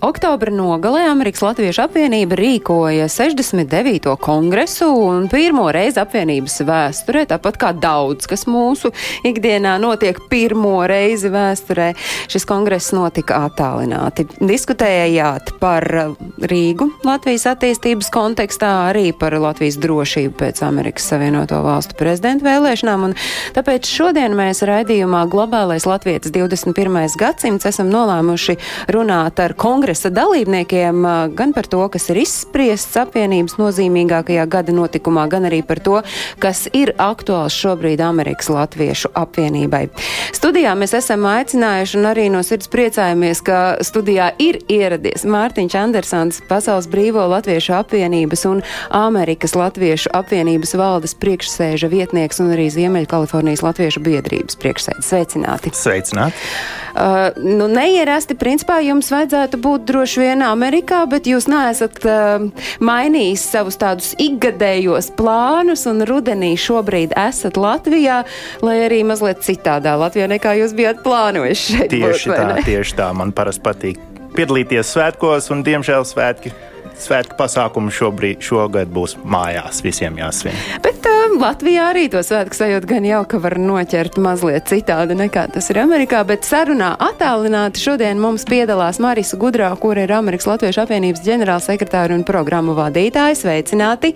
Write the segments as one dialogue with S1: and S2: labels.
S1: Oktobra nogalē Amerikas Latviešu apvienība rīkoja 69. kongresu un pirmo reizi apvienības vēsturē, tāpat kā daudz, kas mūsu ikdienā notiek pirmo reizi vēsturē, šis kongress notika attālināti. Diskutējāt par Rīgu Latvijas attīstības kontekstā, arī par Latvijas drošību pēc Amerikas Savienoto Valstu prezidenta vēlēšanām, un tāpēc šodien mēs raidījumā Globālais Latvijas 21. gadsimts esam nolēmuši runāt ar kongresa dalībniekiem gan par to, kas ir izspriests apvienības nozīmīgākajā gada notikumā, gan arī par to, kas ir aktuāls šobrīd Amerikas Latviešu apvienībai. Studijā mēs esam aicinājuši un arī no sirds priecājamies, ka studijā ir ieradies Mārtiņš Andersons, Pasaules Brīvo Latviešu apvienības un Amerikas Latviešu apvienības valdes priekšsēža vietnieks un arī Ziemeļkalifornijas Latviešu biedrības priekšsēdis. Sveicināti!
S2: Sveicināti!
S1: Uh, nu, neierasti, principā, jums vajadzētu būt droši vien Amerikā, bet jūs neesat uh, mainījis savus tādus ikgadējos plānus, un rudenī šobrīd esat Latvijā, lai arī mazliet citādā Latvijā nekā jūs bijat plānojuši šeit.
S2: Tieši
S1: būt,
S2: tā, tieši tā. Man parasti patīk piedalīties svētkos, un diemžēl svētki. Svētku pasākumu šobrīd, šogad būs mājās, visiem jāsvin.
S1: Bet Latvijā arī to svētku sajūtu gan jau, ka var noķert mazliet citādi nekā tas ir Amerikā, bet sarunā attālināti šodien mums piedalās Marisa Gudrā, kur ir Amerikas Latviešu apvienības ģenerālsekretāra un programmu vadītāja. Sveicināti!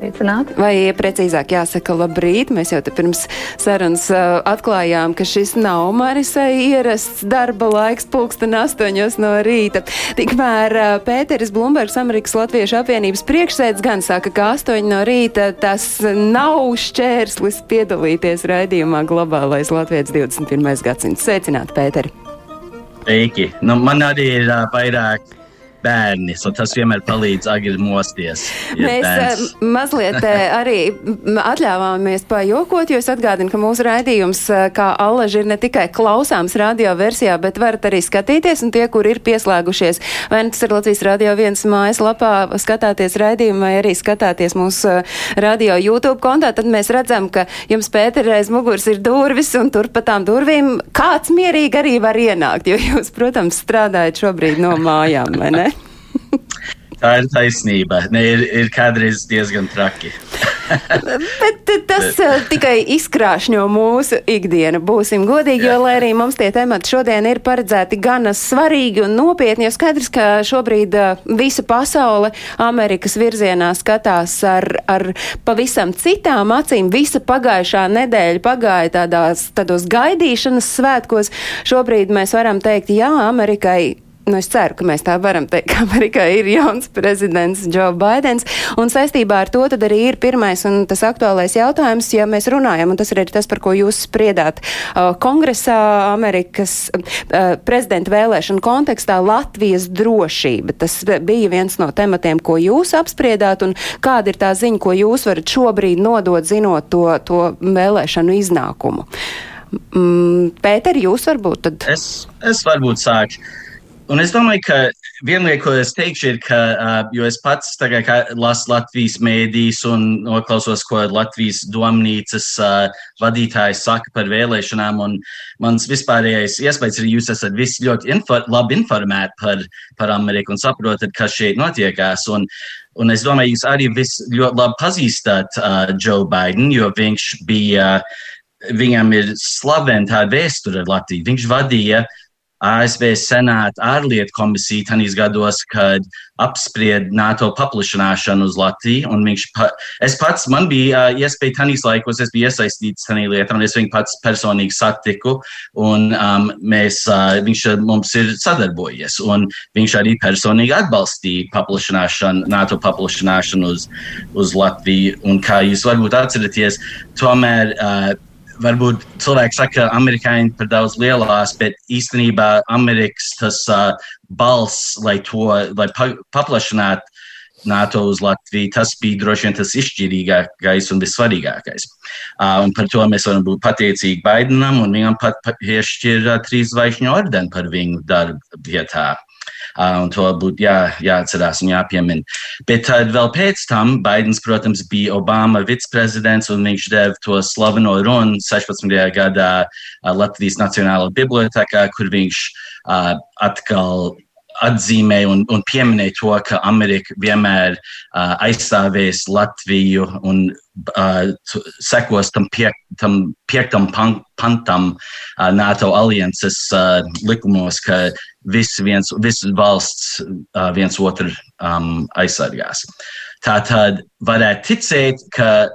S3: Sveicināti.
S1: Vai precīzāk jāsaka labrīt? Mēs jau te pirms sarunas uh, atklājām, ka šis nav Marisai ierasts darba laiks pulksten astoņos no rīta. Tikmēr uh, Pēteris Blumbergs, Amerikas Latviešu apvienības priekšsēdz gan saka, ka astoņi no rīta tas nav šķērslis piedalīties raidījumā Globālais Latvijas 21. gadsimts. Sveicināti, Pēteri!
S4: Sveiki! Nu, man arī ir uh, vairāk bērni, so tas vienmēr palīdz agri mosties. ja
S1: Mēs
S4: bērns-
S1: uh, mazliet uh, arī atļāvāmies pajokot, jo es atgādinu, ka mūsu raidījums, uh, kā allaži, ir ne tikai klausāms radio versijā, bet varat arī skatīties, un tie, kur ir pieslēgušies, vai nu tas ir Latvijas radio viens mājaslapā, skatāties raidījumu, vai arī skatāties mūsu radio YouTube kontā, tad mēs redzam, ka jums pēterreiz muguras ir durvis, un tur pa tām durvīm kāds mierīgi arī var ienākt, jo jūs, protams, strādājat šobrīd no mājām, vai ne?
S4: Tā ir taisnība. Ne, ir, ir kādreiz diezgan traki.
S1: Bet tas uh, tikai izkrāšņo mūsu ikdienu. Būsim godīgi, jo, lai arī mums tie temati šodien ir paredzēti gana svarīgi un nopietni, jo skaidrs, ka šobrīd uh, visa pasaule Amerikas virzienā skatās ar, ar pavisam citām acīm. Visa pagājušā nedēļa pagāja tādās, tādos gaidīšanas svētkos. Šobrīd mēs varam teikt, jā, Amerikai Nu, es ceru, ka mēs tā varam teikt, ka Amerikā ir jauns prezidents Joe Bidenis. Un saistībā ar to tad arī ir pirmais un tas aktuālais jautājums, ja mēs runājam, un tas ir arī tas, par ko jūs spriedāt uh, kongresā Amerikas uh, prezidenta vēlēšanu kontekstā Latvijas drošība. Tas bija viens no tematiem, ko jūs apspriedāt, un kāda ir tā ziņa, ko jūs varat šobrīd nodot, zinot to, to vēlēšanu iznākumu. Mm, Pēter, jūs varbūt tad.
S4: Es, es varbūt sāku. Un es domāju, ka viena lieta, ko es teikšu, ir, ka, uh, jo es pats tagad lasu Latvijas mēdīs un noklausos, ko Latvijas domnīcas uh, vadītājs saka par vēlēšanām, un mans vispārējais iespējas ir, jūs esat visi ļoti info, labi informēti par, par Ameriku un saprotat, kas šeit notiekās. Un, un es domāju, jūs arī visi ļoti labi pazīstat uh, Joe Biden, jo viņš bija, viņam ir slavena tā vēsture ar Latviju. Viņš vadīja ASV Senāta ārlietu komisija tanīs gados, kad apspried NATO paplašināšanu uz Latviju. Pa, es pats, man bija uh, iespēja tanīs laikos, es biju iesaistīts tanī lietā, un es viņu pats personīgi satiku, un um, mēs, uh, viņš mums ir sadarbojies, un viņš arī personīgi atbalstīja paplašināšanu, NATO paplašināšanu uz, uz Latviju, un kā jūs varbūt atceraties, tomēr uh, varbūt cilvēki saka, ka amerikāņi par daudz lielās, bet īstenībā Amerikas tas uh, balss, lai to lai pa, paplašinātu NATO uz Latviju. Tas bija droši vien tas izšķirīgākais un vissvarīgākais. Uh, un par to mēs varam būt pateicīgi Baidenam, un viņam pat piešķir uh, trīs zvaigžņu ordeni par viņu darbu vietā. Uh, un to būtu jā, jāatcerās un jāpiemina. Bet tad vēl pēc tam Baidens, protams, bija Obama viceprezidents, un viņš deva to slaveno runu 16. gadā Latvijas Nacionālajā bibliotekā, kur viņš uh, atkal atzīmēja un, un pieminēja to, ka Amerika vienmēr uh, aizstāvēs Latviju un uh, sekos tam, piek, tam piektam pan, pantam uh, NATO alianses uh, likumos, ka visi viens, visas valsts uh, viens otru um, aizsargās. Tā tad varētu ticēt, ka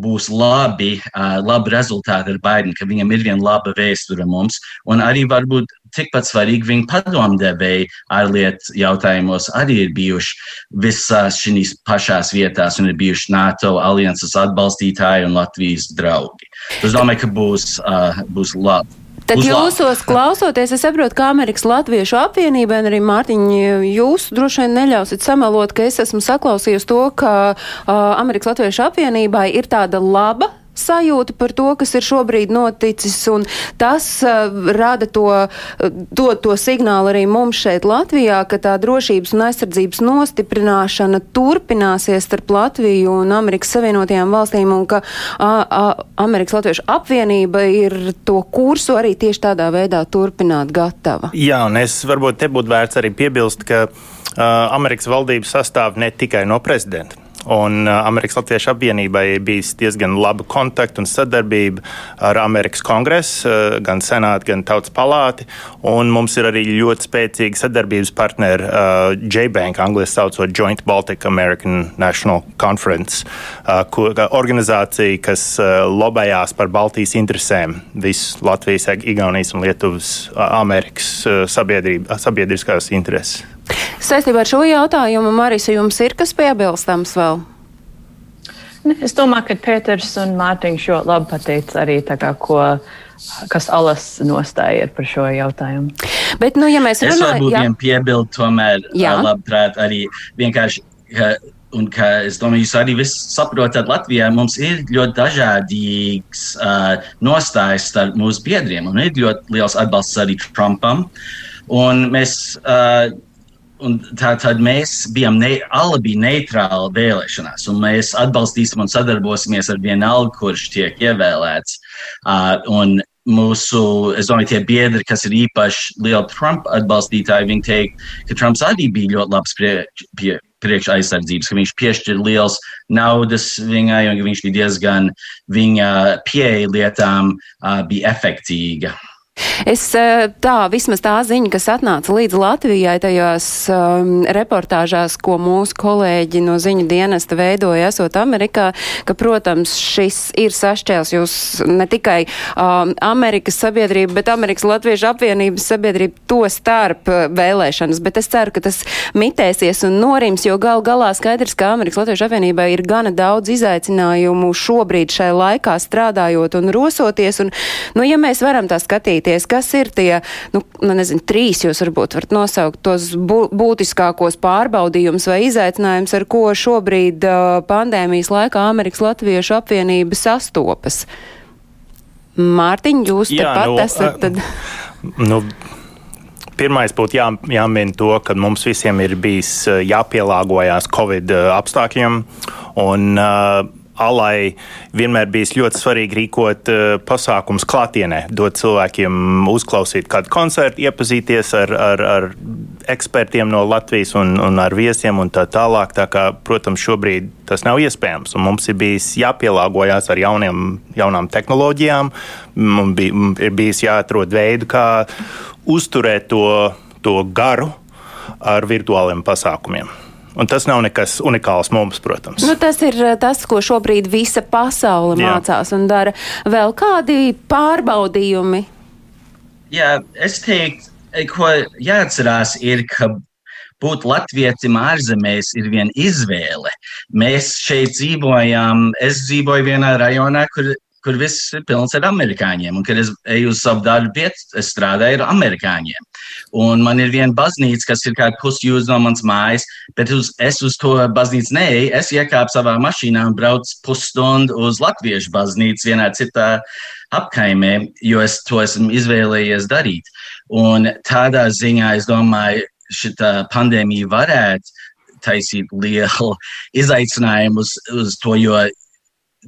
S4: būs labi, uh, labi rezultāti ar Baidenu, ka viņam ir viena laba vēsture mums, un arī varbūt tikpat svarīgi viņa padomdevēji ārlietu jautājumos arī ir bijuši visās šīs pašās vietās un ir bijuši NATO alianses atbalstītāji un Latvijas draugi. Es domāju, ka būs, uh, būs labi.
S1: Tad jūsos klausoties, es saprotu, ka Amerikas Latviešu apvienībai un arī Mārtiņi jūs droši vien neļausit samelot, ka es esmu saklausījusi to, ka uh, Amerikas Latviešu apvienībai ir tāda laba sajūta par to, kas ir šobrīd noticis, un tas uh, rada to, to, to signālu arī mums šeit Latvijā, ka tā drošības un aizsardzības nostiprināšana turpināsies starp Latviju un Amerikas Savienotajām valstīm, un ka a, a, Amerikas Latviešu apvienība ir to kursu arī tieši tādā veidā turpināt gatava.
S2: Jā, un es varbūt te būtu vērts arī piebilst, ka uh, Amerikas valdība sastāv ne tikai no prezidenta. Un uh, Amerikas Latviešu apvienībai ir bijis diezgan laba kontakta un sadarbība ar Amerikas kongresu, uh, gan senātu, gan tautas palāti. Un mums ir arī ļoti spēcīgi sadarbības partneri uh, J-Bank, angļuiski saucot Joint Baltic American National Conference, uh, ko, organizācija, kas uh, lobējās par Baltijas interesēm, visu Latvijas, Igaunijas un Lietuvas uh, Amerikas uh, sabiedriskās intereses.
S1: Saistībā ar šo jautājumu, Marisa, jums ir kas piebilstams vēl?
S3: Es domāju, ka Pēters un Mārtiņš ļoti labi pateica arī tā kā, ko, kas alas nostāja par šo jautājumu.
S1: Bet, nu, ja mēs
S4: runājam,
S1: jā.
S4: vien piebildu tomēr,
S1: Jā.
S4: labprāt, arī vienkārši, ka, un ka es domāju, jūs arī viss saprotat, Latvijā mums ir ļoti dažādīgs uh, nostājas starp mūsu biedriem, un ir ļoti liels atbalsts arī Trumpam. Un mēs uh, Un tā, tad mēs bijām ne, abi neitrāli vēlēšanās, un mēs atbalstīsim un sadarbosimies ar vienalga, kurš tiek ievēlēts. Uh, mūsu, es domāju, tie biedri, kas ir īpaši lieli Trumpa atbalstītāji, viņi teikt, ka Trumps arī bija ļoti labs priekš, pie, priekš aizsardzības, ka viņš piešķir liels naudas viņai, un viņš bija diezgan, viņa pieeja lietām uh, bija efektīga.
S1: Es eh, tā, vismaz tā ziņa, kas atnāca līdz Latvijai tajās um, reportāžās, ko mūsu kolēģi no ziņu dienesta veidoja, esot Amerikā, ka, protams, šis ir sašķēls jūs ne tikai um, Amerikas sabiedrība, bet Amerikas Latviešu apvienības sabiedrība to starp eh, vēlēšanas, bet es ceru, ka tas mitēsies un norims, jo gal galā skaidrs, ka Amerikas Latviešu apvienībai ir gana daudz izaicinājumu šobrīd šai laikā strādājot un rosoties, un, nu, ja mēs varam tā skatīt, skatīties, kas ir tie, nu, nu, nezinu, trīs jūs varbūt varat nosaukt tos bū, būtiskākos pārbaudījumus vai izaicinājumus, ar ko šobrīd pandēmijas laikā Amerikas Latviešu apvienība sastopas. Mārtiņ, jūs
S2: Jā,
S1: tepat
S2: nu,
S1: esat. Tad...
S2: Nu, Pirmais būtu jā, jāmin to, ka mums visiem ir bijis jāpielāgojas Covid apstākļiem. Un, uh, alai vienmēr bijis ļoti svarīgi rīkot uh, pasākums klātienē, dot cilvēkiem uzklausīt kādu koncertu, iepazīties ar, ar, ar ekspertiem no Latvijas un, un ar viesiem un tā tālāk. Tā kā, protams, šobrīd tas nav iespējams. Mums ir bijis jāpielāgojas ar jauniem, jaunām tehnoloģijām. Mums bij, ir bijis jāatrod veidu, kā uzturēt to, to garu ar virtuāliem pasākumiem. Un tas nav nekas unikāls mums, protams.
S1: Nu, tas ir eh, tas, ko šobrīd visa pasaule Jā. mācās un dara. Vēl kādi pārbaudījumi?
S4: Jā, es teiktu, ko jāatcerās, ir, ka būt latvietim ārzemēs ir viena izvēle. Mēs šeit dzīvojam, es dzīvoju vienā rajonā, kur kur viss ir pilns ar amerikāņiem. Un, kad es eju uz savu darbu vietu, es strādāju ar amerikāņiem. Un man ir viena baznīca, kas ir kāda pusjūdz no manas mājas, bet uz, es uz to baznīcu neeju. Es iekāpu savā mašīnā un braucu pusstundu uz Latviešu baznīcu vienā citā apkaimē, jo es to esmu izvēlējies darīt. Un tādā ziņā es domāju, šī pandēmija varētu taisīt lielu izaicinājumu uz, uz to, jo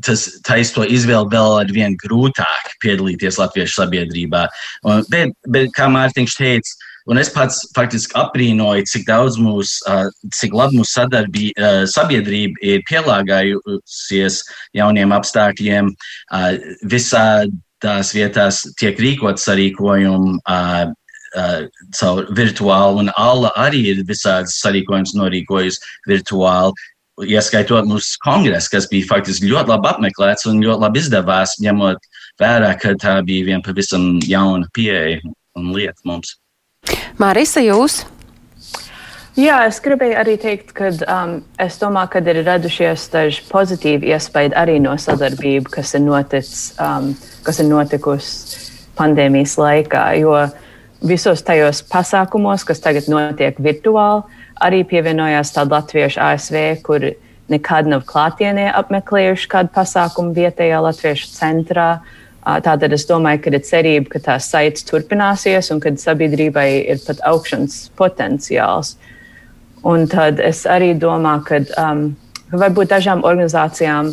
S4: tas taisa to izvēli vēl ar vien grūtāk piedalīties latviešu sabiedrībā. Un, bet, bet, kā Mārtiņš teica, un es pats faktiski aprīnoju, cik daudz mūsu, cik labi mūsu sadarbī, sabiedrība ir pielāgājusies jauniem apstākļiem. Visādās vietās tiek rīkot sarīkojumi. Caur virtuālu, un Alla arī ir visādas sarīkojumus norīkojusi virtuāli. Ieskaitot mūsu kongresu, kas bija faktiski ļoti labi apmeklēts un ļoti labi izdevās, ņemot vērā, ka tā bija viena pavisam jauna pieeja un lieta mums.
S1: Marisa, jūs?
S3: Jā, es gribēju arī teikt, ka um, es domāju, ka ir radušies daži pozitīvi iespējas arī no sadarbības, kas ir, notic, um, kas ir notikusi pandēmijas laikā. Jo uh, visos tajos pasākumos, kas tagad notiek virtuāli, arī pievienojās tādi latvieši ASV, kur nekad nav klātienē apmeklējuši kādu pasākumu vietējā latviešu centrā. Tātad es domāju, ka ir cerība, ka tās saites turpināsies un ka sabiedrībai ir pat augšanas potenciāls. Un tad es arī domāju, ka um, varbūt dažām organizācijām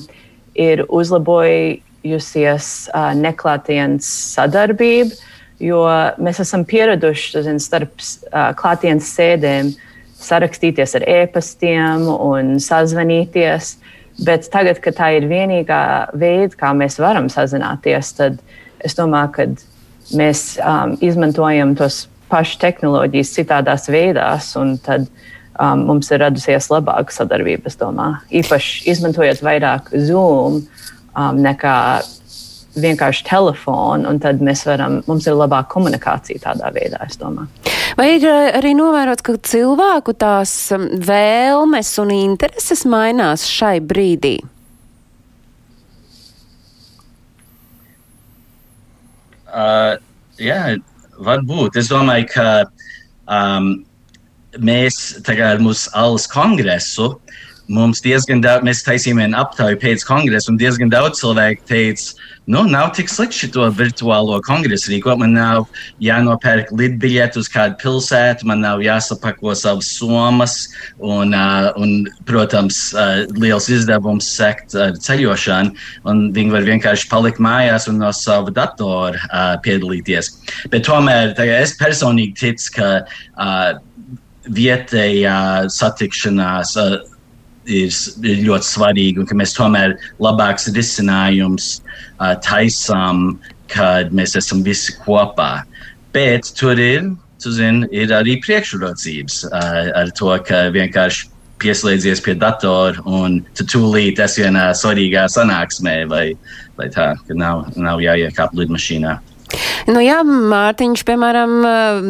S3: ir uzlabojusies uh, neklātienes sadarbība, jo mēs esam pieraduši zin, starp uh, klātienes sēdēm sarakstīties ar ēpastiem un sazvanīties. Bet tagad, kad tā ir vienīgā veida, kā mēs varam sazināties, tad es domāju, ka mēs um, izmantojam tos pašus tehnoloģijas citādās veidās, un tad um, mums ir radusies labāka sadarbība. Īpaši izmantojot vairāk Zoom um, nekā vienkārši telefonu, un tad mēs varam, mums ir labāka komunikācija tādā veidā, es domāju.
S1: Vai ir eh, arī novērots, ka cilvēku tās um, vēlmes un intereses mainās šai brīdī?
S4: Uh, jā, varbūt. Es domāju, ka um, mēs tagad mūsu alus kongresu mums diezgan daudz, mēs taisījām vienu aptauju pēc kongresa, un diezgan daudz cilvēku teica, nu, nav tik slikti šo virtuālo kongresu rīkot. Man nav jānopērk lidbiļeti uz kādu pilsētu, man nav jāsapako savas somas, un, uh, un protams, uh, liels izdevums sekt ar ceļošanu, un viņi var vienkārši palikt mājās un no sava datora uh, piedalīties. Bet tomēr es personīgi ticu, ka uh, vietējā satikšanās. Uh, ir, ir ļoti svarīgi, un ka mēs tomēr labāks risinājums uh, taisām, kad mēs esam visi kopā. Bet tur ir, zin, ir arī priekšrocības uh, ar to, ka vienkārši pieslēdzies pie datora un tu tūlīt esi vienā svarīgā sanāksmē, vai, vai tā, ka nav, nav jāiekāp lidmašīnā.
S1: Nu jā, Mārtiņš, piemēram,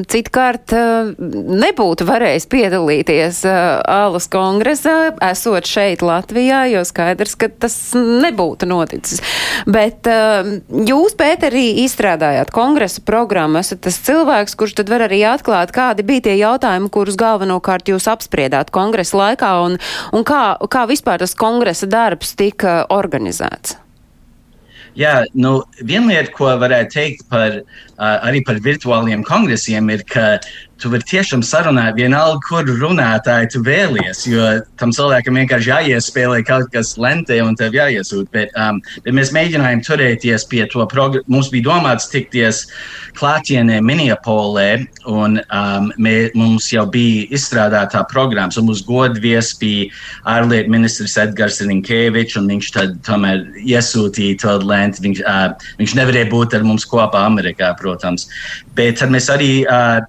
S1: citkārt nebūtu varējis piedalīties Ālas kongresā, esot šeit Latvijā, jo skaidrs, ka tas nebūtu noticis. Bet jūs, Pēterī, izstrādājāt kongresa programmu, esat tas cilvēks, kurš tad var arī atklāt, kādi bija tie jautājumi, kurus galvenokārt jūs apspriedāt kongresa laikā un, un kā, kā vispār tas kongresa darbs tika organizēts.
S4: Jā, nu, viena lieta, ko varētu teikt par, uh, arī par virtuāliem kongresiem, ir, ka tu vari tiešām sarunāt vienalga, kur runātāji tu vēlies, jo tam cilvēkam vienkārši jāiespēlē kaut kas lentē un tev jāiesūt. Bet, um, bet mēs mēģinājām turēties pie to programmu. Mums bija domāts tikties klātienē Minneapolē, un um, mē, mums jau bija izstrādātā programma, mūsu godvies bija ārlietu ministrs Edgars Rinkēvičs, un viņš tad tomēr iesūtīja to lentu. Viņš, uh, viņš nevarēja būt ar mums kopā Amerikā, protams. Bet tad mēs arī uh,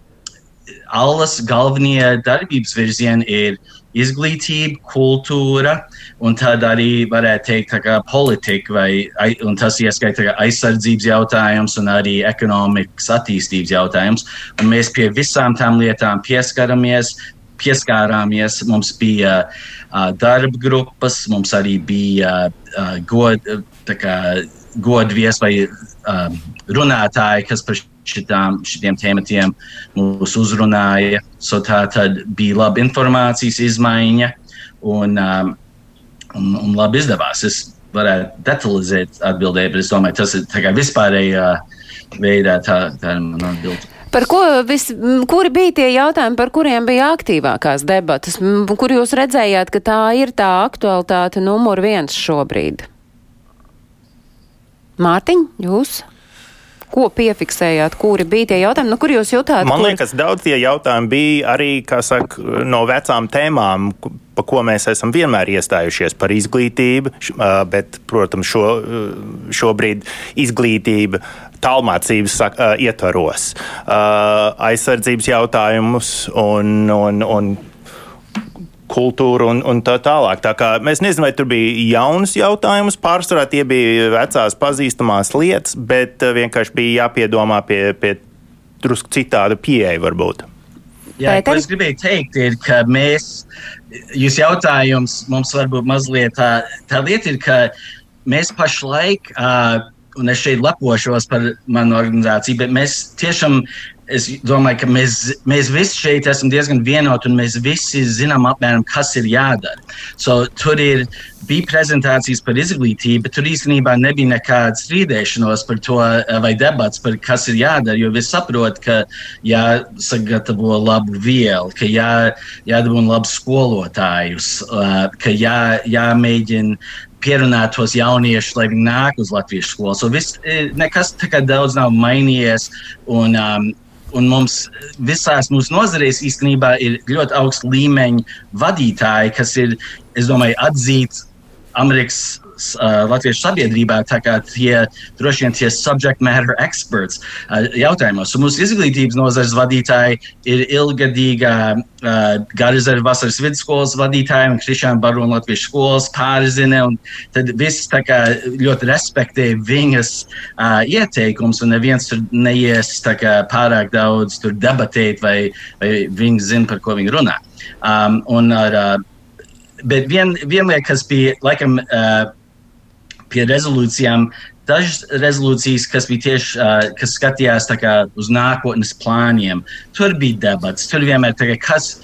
S4: Allas galvenie darbības virzieni ir izglītība, kultūra, un tad arī varētu teikt, ka politika, vai, un tas ieskaita aizsardzības jautājums un arī ekonomikas attīstības jautājums. Un mēs pie visām tām lietām pieskaramies, pieskārāmies. Mums bija uh, darba grupas, mums arī bija uh, god, kā, godvies vai um, runātāji, kas par šitām, šitiem tematiem mūs uzrunāja. So tā tad bija laba informācijas izmaiņa un, um, un, un labi izdevās. Es varētu detalizēt atbildēt, bet es domāju, tas ir vispārējā veidā tā, tā ir mana atbilde.
S1: Par ko vis, kuri bija tie jautājumi, par kuriem bija aktīvākās debatas, kur jūs redzējāt, ka tā ir tā aktualitāte numur viens šobrīd? Mārtiņ, jūs? Ko piefiksējāt, kuri bija tie jautājumi, no kur jūs jutāt?
S2: Man
S1: kur...
S2: liekas, daudz tie jautājumi bija arī, saka, no vecām tēmām, pa ko mēs esam vienmēr iestājušies par izglītību, bet, protams, šo, šobrīd izglītība tālmācības ietvaros, aizsardzības jautājumus un, un, un kultūru un, un tā tālāk. Tā kā mēs nezinām, vai tur bija jaunas jautājumas, pārsvarā tie bija vecās pazīstamās lietas, bet uh, vienkārši bija jāpiedomā pie, pie drusku citādu pieeja varbūt.
S4: Jā, ko es gribēju teikt, ir, ka mēs, jūs jautājums mums varbūt mazliet tā, tā lieta ir, ka mēs pašlaik, uh, un es šeit lepošos par manu organizāciju, bet mēs tiešām es domāju, ka mēs, mēs visi šeit esam diezgan vienoti un mēs visi zinām apmēram, kas ir jādara. So, tur ir, bija prezentācijas par izglītību, bet tur īstenībā nebija nekāds strīdēšanos par to vai debats par kas ir jādara, jo visi saprot, ka jāsagatavo labu vielu, ka jā, jādabūna labus skolotājus, ka jā, jāmēģina pierunāt tos jauniešus, lai viņi nāk uz Latvijas skolu. So viss, nekas tā kā daudz nav mainījies. Un, um, un mums visās mūsu nozarēs īstenībā ir ļoti augsts līmeņa vadītāji, kas ir, es domāju, atzīti Amerikas uh, latviešu sabiedrībā, tā kā tie droši vien tie subject matter experts uh, jautājumos. Un mūsu izglītības nozares vadītāji ir ilgadīgā uh, Garizera vasaras vidusskolas vadītāji un Krišāna Barona latviešu skolas pārzine, tad viss tā kā ļoti respektē viņas uh, ieteikums, un neviens tur neies tā kā pārāk daudz tur debatēt, vai, vai viņi zina, par ko viņi runā. Um, un ar, uh, bet vien lieta, kas bija laikam uh, pie rezolūcijām, dažas rezolūcijas, kas bija tieši, uh, kas skatījās kā, uz nākotnes plāniem, tur bija debats. Tur vienmēr ir kas,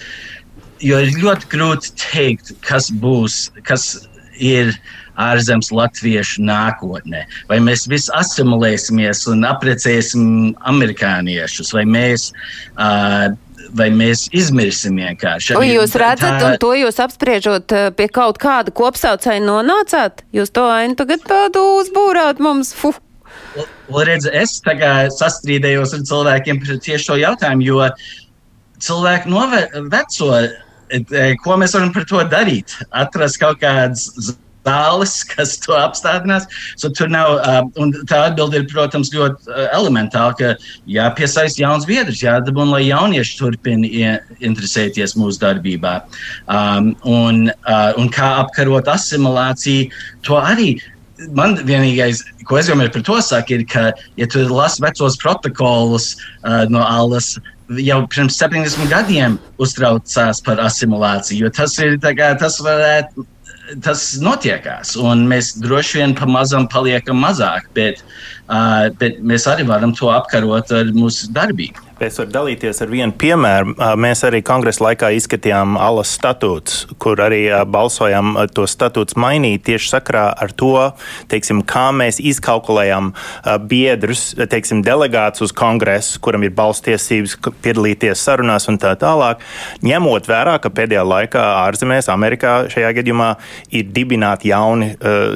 S4: jo ir ļoti grūti teikt, kas būs, kas ir ārzemes latviešu nākotnē. Vai mēs visi asimilēsimies un aprecēsim amerikāniešus, vai mēs uh, vai mēs izmirsim vienkārši.
S1: To jūs redzat, tā... un to jūs apspriežot pie kaut kāda kopsaucēja nonācāt? Jūs to ainu tagad tādu uzbūrāt mums. Fuh.
S4: Redz, es sastrīdējos ar cilvēkiem par tieši šo jautājumu, jo cilvēki noveco, ko mēs varam par to darīt? Atrast kaut kādas zāles, kas to apstādinās. So, tur nav, um, tā atbilde ir, protams, ļoti uh, elementāra, ka jāpiesaista jauns biedrs, jādabūna, lai jaunieši turpina interesēties mūsu darbībā. Um, un, uh, un kā apkarot asimilāciju, to arī. Man vienīgais, ko es vienmēr par to saku, ir, ka, ja tu lasi vecos protokolus uh, no Alas, jau pirms 70 gadiem uztraucās par asimilāciju, jo tas ir, kā, tas varētu tas notiekās, un mēs droši vien pamazām paliekam mazāk, bet, uh, bet mēs arī varam to apkarot ar mūsu darbību.
S2: Es varu dalīties ar vienu piemēru. Mēs arī kongresa laikā izskatījām alas statūtus, kur arī balsojām to statūtus mainīt tieši sakrā ar to, teiksim, kā mēs izkalkulējam biedrus, teiksim, delegāts uz kongresu, kuram ir balstiesības piedalīties sarunās un tā tālāk, ņemot vērā, ka pēdējā laikā ārzemēs, Amerikā šajā gadījumā ir dibināti jauni,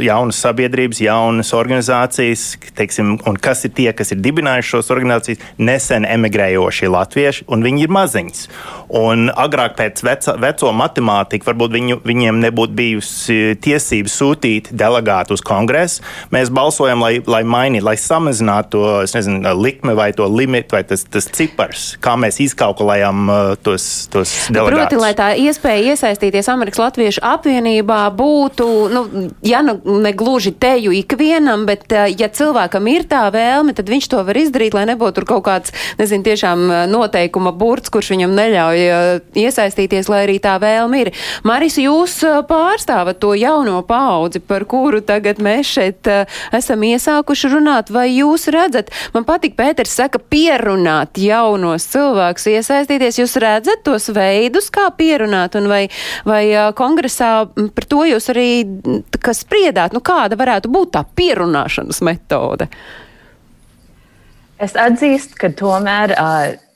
S2: jaunas sabiedrības, jaunas organizācijas, teiksim, un kas ir tie, kas ir dibinājuši šos organizācijas, nesen emigrējuši strādājošie latvieši, un viņi ir maziņas. Un agrāk pēc veca, veco matemātiku varbūt viņu, viņiem nebūtu bijusi tiesības sūtīt delegātu uz kongresu. Mēs balsojam, lai, lai mainītu, lai samazinātu to nezinu, likmi vai to limitu vai tas, tas cipars, kā mēs izkalkulējam uh, tos, tos delegātus.
S1: Proti, lai tā iespēja iesaistīties Amerikas Latviešu apvienībā būtu, nu, ja nu ne gluži teju ikvienam, bet uh, ja cilvēkam ir tā vēlme, tad viņš to var izdarīt, lai nebūtu tur kaut kāds, nezinu, tieši tiešām noteikuma burts, kurš viņam neļauj iesaistīties, lai arī tā vēlme ir. Maris, jūs pārstāvat to jauno paudzi, par kuru tagad mēs šeit esam iesākuši runāt, vai jūs redzat, man patīk, Pēters saka, pierunāt jaunos cilvēkus iesaistīties, jūs redzat tos veidus, kā pierunāt, un vai, vai kongresā par to jūs arī, kas spriedāt, nu kāda varētu būt tā pierunāšanas metode?
S3: Es atzīstu, ka tomēr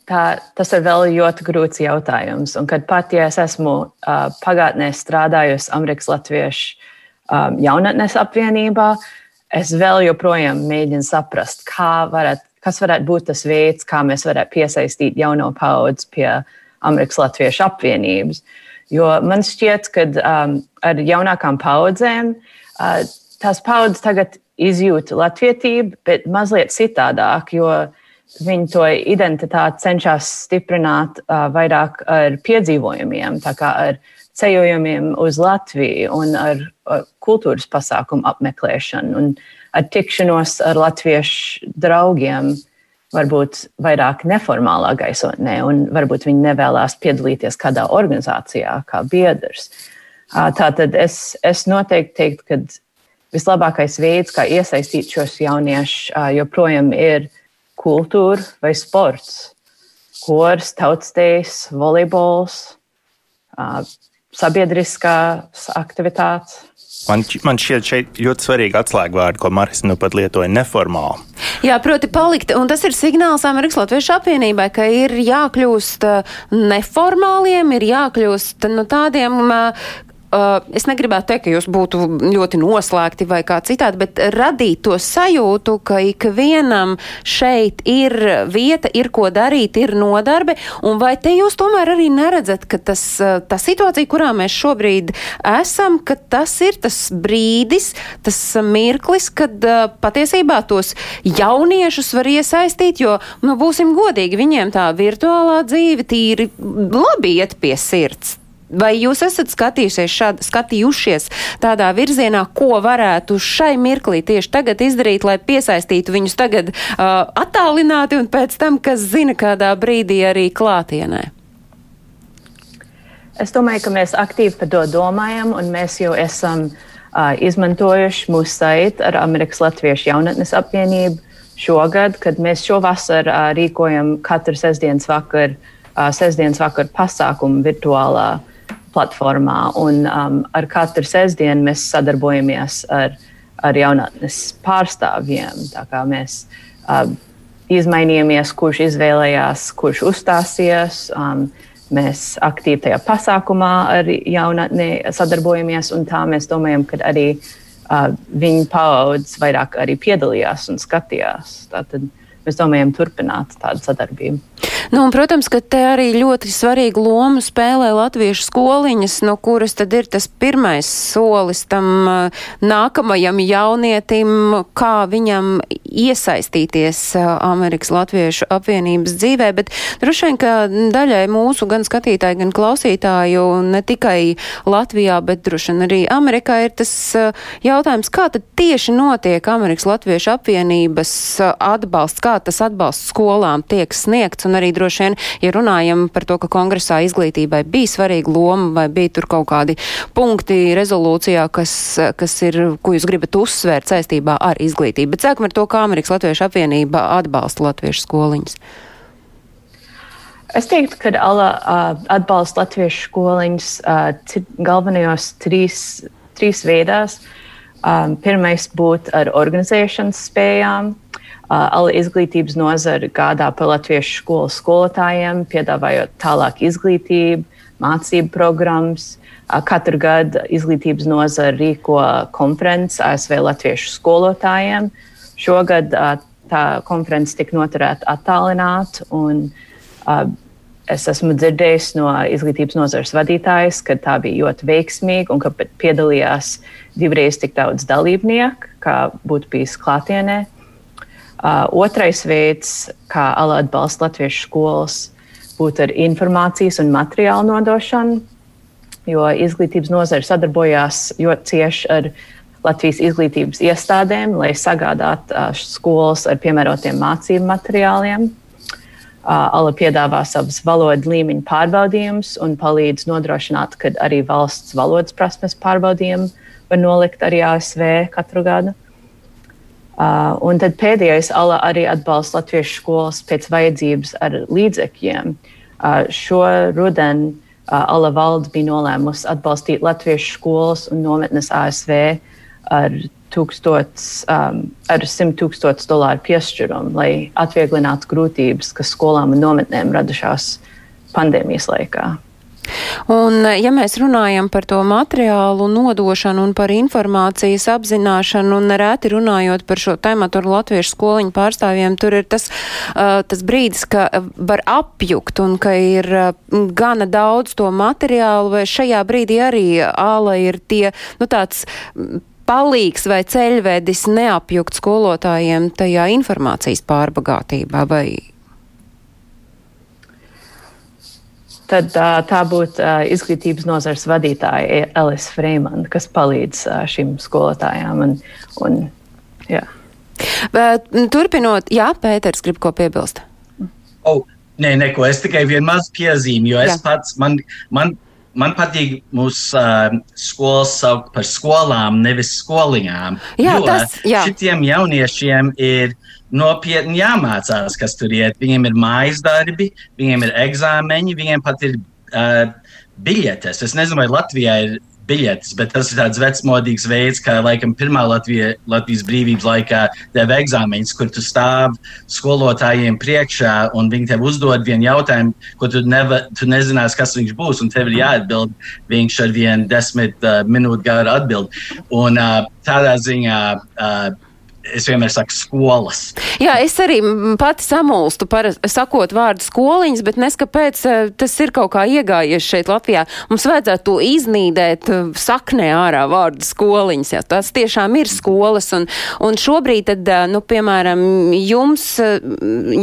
S3: tā, tas ir vēl ļoti grūts jautājums. Un kad pat ja es esmu pagātnē strādājusi Amerikas Latviešu jaunatnes apvienībā, es vēl joprojām mēģinu saprast, varat, kas varētu būt tas veids, kā mēs varētu piesaistīt jauno paudzi pie Amerikas Latviešu apvienības. Jo man šķiet, ka um, ar jaunākām paudzēm uh, tās paudzes tagad izjūt latvietību, bet mazliet citādāk, jo viņi to identitāti cenšas stiprināt uh, vairāk ar piedzīvojumiem, tā kā ar ceļojumiem uz Latviju un ar, ar kultūras pasākumu apmeklēšanu un ar tikšanos ar latviešu draugiem. Varbūt vairāk neformālā gaisotnē, un varbūt viņi nevēlas piedalīties kādā organizācijā, kā biedrs. Tātad es, es noteikti teiktu, ka vislabākais veids, kā iesaistīt šos jauniešus, joprojām ir kultūra vai sports. Kors, tautstējas, volejbols, sabiedriskās aktivitātes.
S2: Man, man šķiet, šeit ļoti svarīgi atslēgvārdi, ko Marks nu pat lietoja - neformāli.
S1: Jā, proti, palikt, un tas ir signāls Amerikas Latviešu apvienībai, ka ir jākļūst neformāliem, ir jākļūst nu, tādiem, Uh, es negribētu teikt, ka jūs būtu ļoti noslēgti vai kā citādi, bet radīt to sajūtu, ka ikvienam šeit ir vieta, ir ko darīt, ir nodarbe, un vai te jūs tomēr arī neredzat, ka tas, uh, tā situācija, kurā mēs šobrīd esam, ka tas ir tas brīdis, tas mirklis, kad uh, patiesībā tos jauniešus var iesaistīt, jo, nu, būsim godīgi, viņiem tā virtuālā dzīve tīri labi iet pie sirds. Vai jūs esat skatījušies, šād, skatījušies tādā virzienā, ko varētu šai mirklī tieši tagad izdarīt, lai piesaistītu viņus tagad uh, attālināti un pēc tam, kas zina, kādā brīdī arī klātienē?
S3: Es domāju, ka mēs aktīvi par to domājam, un mēs jau esam uh, izmantojuši mūsu saiti ar Amerikas Latviešu jaunatnes apvienību šogad, kad mēs šovasar uh, rīkojam katru sestdienas vakaru, uh, sestdienas vakaru pasākumu virtuālā platformā. Un, um, ar katru sestdienu mēs sadarbojamies ar, ar jaunatnes pārstāvjiem. Mēs uh, izmainījāmies, kurš izvēlējās, kurš uzstāsies. Um, mēs aktīvi tajā pasākumā ar jaunatni sadarbojamies, un tā mēs domājam, ka arī uh, viņa paudzes vairāk arī piedalījās un skatījās. Tātad mēs domājam turpināt tādu sadarbību.
S1: Nu, un, protams, ka te arī ļoti svarīgu lomu spēlē latviešu skoliņas, no kuras tad ir tas pirmais solis tam nākamajam jaunietim, kā viņam iesaistīties Amerikas Latviešu apvienības dzīvē, bet droši vien, ka daļai mūsu gan skatītāji, gan klausītāju ne tikai Latvijā, bet droši vien arī Amerikā ir tas jautājums, kā tad tieši notiek Amerikas Latviešu apvienības atbalsts, kā tas atbalsts skolām tiek sniegts un arī droši vien, ja runājam par to, ka kongresā izglītībai bija svarīga loma vai bija tur kaut kādi punkti rezolūcijā, kas, kas ir, ko jūs gribat uzsvērt saistībā ar izglītību. Bet sākam ar to, kā Amerikas Latviešu apvienība atbalsta latviešu skoliņas.
S3: Es teiktu, ka Ala uh, atbalsta latviešu skoliņas uh, galvenajos trīs, trīs veidās. Um, pirmais būtu ar organizēšanas spējām, Ala izglītības nozara gādā par latviešu skolu skolotājiem, piedāvājot tālāk izglītību, mācību programmas. Katru gadu izglītības nozara rīko konferenci ASV latviešu skolotājiem. Šogad tā konference tika noturēta attālināti. Es esmu dzirdējis no izglītības nozares vadītājas, ka tā bija ļoti veiksmīga un ka piedalījās divreiz tik daudz dalībnieku, kā būtu bijis klātienē. Uh, otrais veids, kā ALA atbalsta latviešu skolas, būtu ar informācijas un materiālu nodošanu, jo izglītības nozare sadarbojās ļoti cieši ar Latvijas izglītības iestādēm, lai sagādātu uh, skolas ar piemērotiem mācību materiāliem. Ala piedāvā savus valodu līmeņu pārbaudījumus un palīdz nodrošināt, ka arī valsts valodas prasmes pārbaudījumi var nolikt arī ASV katru gadu. Uh, un tad pēdējais ala arī atbalsta latviešu skolas pēc vajadzības ar līdzekļiem. Uh, šo rudenu uh, ala valde bija nolēmusi atbalstīt latviešu skolas un nometnes ASV ar tūkstots, um, ar 100 tūkstošu dolāru piešķirumu, lai atvieglinātu grūtības, kas skolām un nometnēm radušās pandēmijas laikā.
S1: Un, ja mēs runājam par to materiālu nodošanu un par informācijas apzināšanu, un nereti runājot par šo tēmu ar latviešu skoliņu pārstāvjiem, tur ir tas, tas brīdis, ka var apjukt un ka ir gana daudz to materiālu, vai šajā brīdī arī āla ir tie, nu tāds palīgs vai ceļvedis neapjukt skolotājiem tajā informācijas pārbagātībā? Vai?
S3: Tad tā būtu izglītības nozars vadītāja Elisa Freimana, kas palīdz šīm skolotājām. Un, un, jā.
S1: Bet, turpinot, jā, Pēters grib ko piebilst.
S4: Oh, nē, neko, es tikai vienu mazu piezīmi, jo es jā. pats, man, man man patīk mūsu uh, skolas saukt par skolām, nevis skoliņām.
S1: Jā, jo tas, jā.
S4: šitiem jauniešiem ir nopietni jāmācās, kas tur iet. Viņiem ir mājas darbi, viņiem ir eksāmeņi, viņiem pat ir uh, biļetes. Es nezinu, vai Latvijā ir biļetes, bet tas ir tāds vecmodīgs veids, kā laikam pirmā Latvija, Latvijas brīvības laikā deva eksāmeņus, kur tu stāv skolotājiem priekšā un viņi tev uzdod vienu jautājumu, ko tu, neva, tu nezinās, kas viņš būs, un tev ir jāatbild viņš ar vienu desmit uh, minūtu garu atbildi. Un uh, tādā ziņā uh, es vienmēr saku skolas.
S1: Jā, es arī pati samulstu par sakot vārdu skoliņas, bet neskapēc eh, tas ir kaut kā iegājies šeit Latvijā. Mums vajadzētu to iznīdēt eh, saknē ārā vārdu skoliņas. Jā, tās tiešām ir skolas. Un, un šobrīd, tad, eh, nu, piemēram, jums,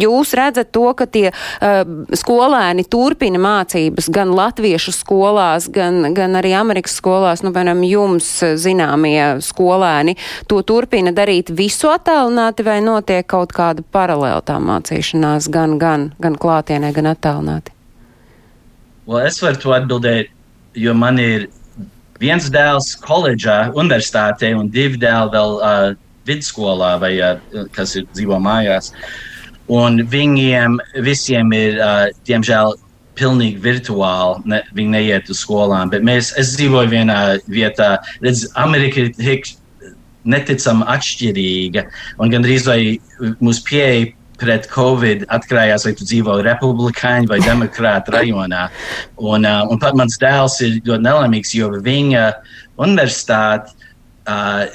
S1: jūs redzat to, ka tie uh, skolēni turpina mācības gan latviešu skolās, gan, gan arī Amerikas skolās. Nu, piemēram, jums zināmie skolēni to turpina darīt visu visu attālināti vai notiek kaut kāda paralēla tā mācīšanās gan, gan, gan klātienē, gan attālināti?
S4: Well, es varu to atbildēt, jo man ir viens dēls koledžā, universitātē un divi dēli vēl uh, vidusskolā vai uh, kas ir dzīvo mājās. Un viņiem visiem ir, uh, diemžēl, pilnīgi virtuāli. Ne, viņi neiet uz skolām, bet mēs, es dzīvoju vienā vietā, redz, Amerika ir tik neticami atšķirīga. Un gandrīz vai mūsu pieeja pret Covid atkarījās, vai tu dzīvo republikāņu vai demokrātu rajonā. Un, uh, un pat mans dēls ir ļoti nelaimīgs, jo viņa universitāte. Uh,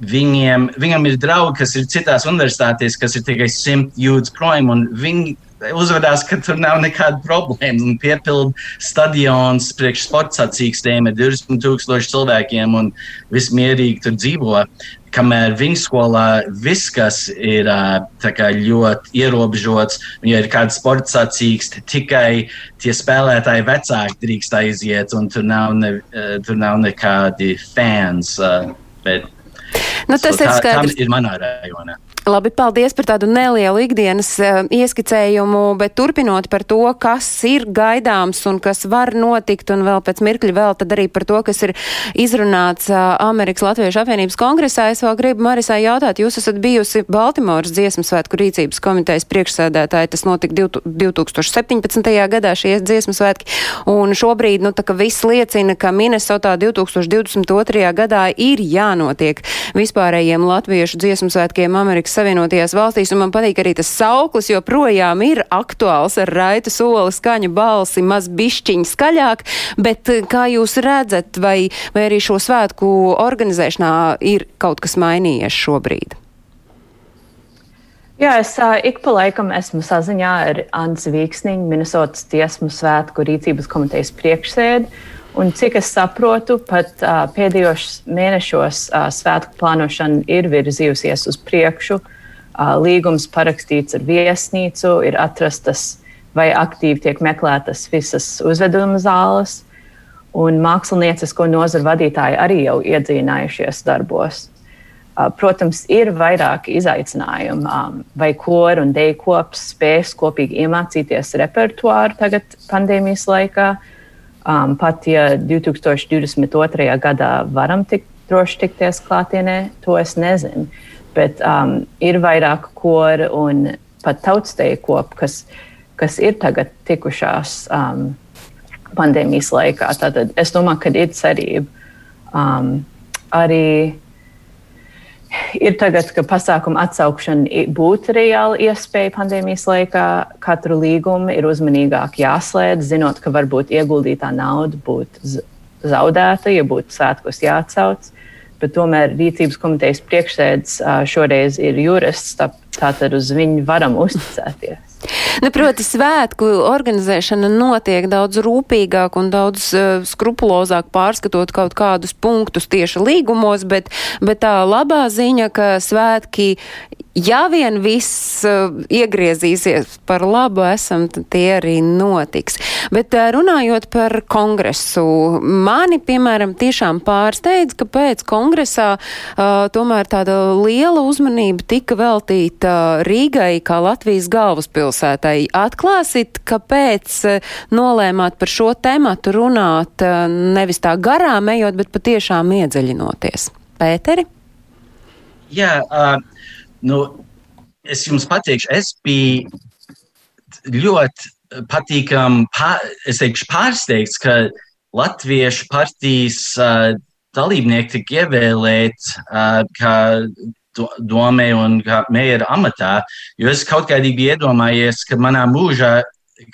S4: Viņiem, viņam ir draugi, kas ir citās universitātēs, kas ir tikai simt jūdzes prom, un viņi uzvedās, ka tur nav nekāda problēma. Un piepildu stadions priekš sporta sacīkstiem ar 20 tūkstošu cilvēkiem un viss mierīgi tur dzīvo. Kamēr viņa skolā viss, kas ir kā, ļoti ierobežots, ja ir kāda sporta sacīkste, tikai tie spēlētāji vecāki drīkst aiziet, un tur nav, ne, tur nav nekādi fans. Bet,
S1: nu, tas so, ir skaidrs.
S4: Tā ir manā rajonā.
S1: Labi, paldies par tādu nelielu ikdienas uh, ieskicējumu, bet turpinot par to, kas ir gaidāms un kas var notikt, un vēl pēc mirkļa vēl tad arī par to, kas ir izrunāts uh, Amerikas Latviešu apvienības kongresā, es vēl gribu Marisai jautāt, jūs esat bijusi Baltimoras dziesmu svētku rīcības komitejas priekšsēdētāji, tas notika 2017. gadā šie dziesmu svētki, un šobrīd, nu, tā ka viss liecina, ka Minnesotā 2022. gadā ir jānotiek vispārējiem latviešu dziesmu svētkiem Amerikas Savienotajās valstīs, un man patīk arī tas sauklis, joprojām ir aktuāls ar raitu soli, skaņu balsi, maz bišķiņu skaļāk, bet eh, kā jūs redzat, vai, vai arī šo svētku organizēšanā ir kaut kas mainījies šobrīd?
S3: Jā, es uh, ik pa laikam esmu saziņā ar Ansu Vīksniņu, Minnesotas tiesmu svētku rīcības komitejas priekšsēdi. Un cik es saprotu, pat uh, pēdējos mēnešos uh, svētku plānošana ir virzījusies uz priekšu. Uh, līgums parakstīts ar viesnīcu, ir atrastas vai aktīvi tiek meklētas visas uzveduma zāles, un māksliniecisko nozaru vadītāji arī jau iedzīvinājušies darbos. Protams, ir vairāki izaicinājumi, um, vai kora un deju kops spēs kopīgi iemācīties repertuāru tagad pandēmijas laikā. Um, pat ja 2022. gadā varam tik droši tikties klātienē, to es nezinu. Bet um, ir vairāk kora un pat tautsteju kopu, kas, kas ir tagad tikušās um, pandēmijas laikā. Tātad es domāju, ka ir cerība. Um, arī ir tagad, ka pasākuma atsaukšana būtu reāla iespēja pandēmijas laikā. Katru līgumu ir uzmanīgāk jāslēdz, zinot, ka varbūt ieguldītā nauda būtu zaudēta, ja būtu svētkos jāatsauc. Bet tomēr rīcības komitejas priekšsēdis šoreiz ir jurists, tātad uz viņu varam uzticēties.
S1: Nu, proti, svētku organizēšana notiek daudz rūpīgāk un daudz uh, skrupulozāk pārskatot kaut kādus punktus tieši līgumos, bet, bet tā labā ziņa, ka svētki ja vien viss uh, iegriezīsies par labu, esam, tad tie arī notiks. Bet uh, runājot par kongresu, mani, piemēram, tiešām pārsteidz, ka pēc kongresā uh, tomēr tāda liela uzmanība tika veltīta Rīgai kā Latvijas galvaspilsētai. Atklāsit, kāpēc nolēmāt par šo tematu runāt nevis tā garām ejot, bet patiešām iedziļinoties. Pēteri?
S4: Jā, uh, Nu, es jums pateikšu, es biju ļoti patīkami, pār, es teikšu, pārsteigts, ka Latviešu partijas uh, dalībnieki tika ievēlēti uh, kā domē un kā mēra amatā, jo es kaut kādīgi biju iedomājies, ka manā mūžā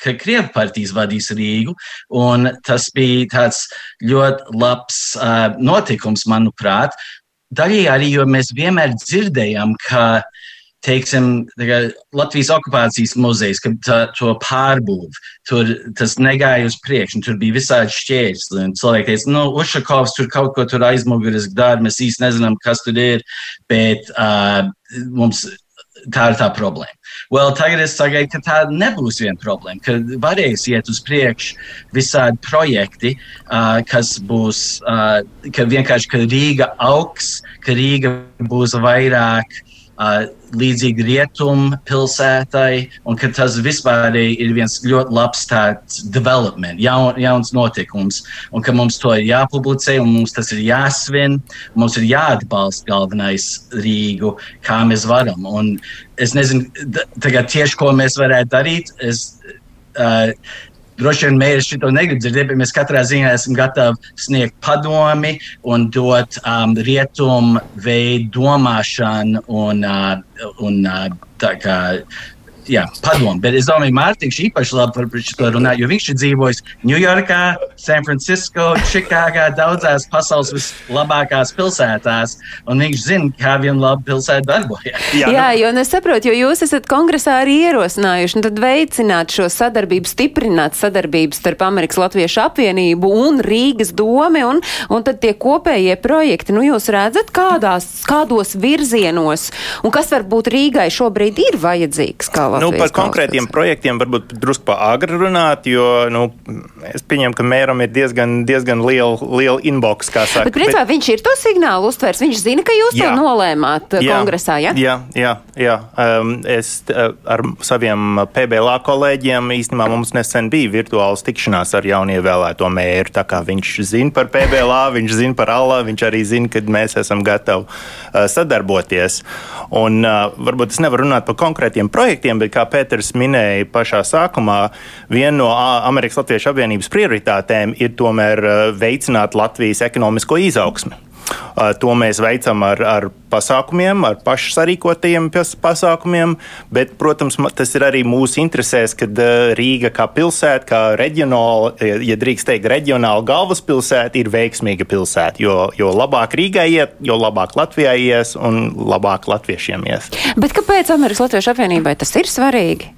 S4: ka Krievijas partijas vadīs Rīgu. Tas bija tāds ļoti labs uh, notikums, manuprāt. Daļai arī, jo mēs vienmēr dzirdējām, ka teiksim, Latvijas okupācijas muzejs, ka tā, to pārbūvi, tur tas negāja uz priekšu, tur bija visādi šķērsli. Cilvēki teica, nu, Ušakovs tur kaut ko tur aizmuguriski dara, mēs īsti nezinām, kas tur ir, bet uh, mums tā ir tā problēma. Well, tagad es sagaidu, ka tā nebūs viena problēma, ka varēs iet uz priekšu visādi projekti, uh, kas būs, uh, ka vienkārši ka Rīga augs, ka Rīga būs vairāk līdzīgi rietumu pilsētai, un ka tas vispār ir viens ļoti labs tāds development, jaun, jauns notikums, un ka mums to ir jāpublicē, un mums tas ir jāsvin, mums ir jāatbalsta galvenais Rīgu, kā mēs varam. Un es nezinu, tagad tieši ko mēs varētu darīt. Es, uh, Droši vien mēs šo negribam dzirdēt, bet mēs katrā ziņā esam gatavi sniegt padomi un dot um, rietumu veidu domāšanu un, uh, un uh, tā kā jā, padomu. Bet es domāju, Mārtiņš īpaši labi par šo runāt, jo viņš ir dzīvojis Ņujorkā, San Francisco, Čikāgā, daudzās pasaules vislabākās pilsētās, un viņš zina, kā viena laba pilsēta darbojas.
S1: Jā, jā nu. jo es saprotu, jo jūs esat kongresā arī ierosinājuši, un tad veicināt šo sadarbību, stiprināt sadarbību starp Amerikas Latviešu apvienību un Rīgas domi, un, un tad tie kopējie projekti, nu jūs redzat, kādās, kādos virzienos, un kas varbūt Rīgai šobrīd ir vajadzīgs? Kā
S2: Nu, par konkrētiem projektiem varbūt drusku pa agri runāt, jo nu, es pieņemu, ka mēram ir diezgan, diezgan liela, liela inbox, kā saka.
S1: Bet, principā, bet... viņš ir to signālu uztvers, viņš zina, ka jūs jā. to nolēmāt uh, jā. kongresā, ja?
S2: Jā, jā, jā. Um, es uh, ar saviem PBLA kolēģiem īstenībā mums nesen bija virtuāls tikšanās ar jaunievēlēto mēru, tā kā viņš zina par PBLA, viņš zina par Allah, viņš arī zina, ka mēs esam gatavi uh, sadarboties. Un uh, varbūt es nevaru runāt par konkrētiem projektiem, bet kā Pēters minēja pašā sākumā, viena no Amerikas Latviešu apvienības prioritātēm ir tomēr veicināt Latvijas ekonomisko izaugsmi. To mēs veicam ar, ar pasākumiem, ar pašsarīkotajiem pasākumiem, bet, protams, tas ir arī mūsu interesēs, kad Rīga kā pilsēta, kā reģionāla, ja drīkst teikt, reģionāla galvaspilsēta ir veiksmīga pilsēta. Jo, jo labāk Rīgai iet, jo labāk Latvijai ies un labāk latviešiem ies.
S1: Bet kāpēc Amerikas Latviešu apvienībai tas ir svarīgi?